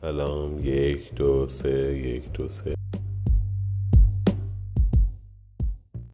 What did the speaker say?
سلام. یک دو سه. یک دو سه.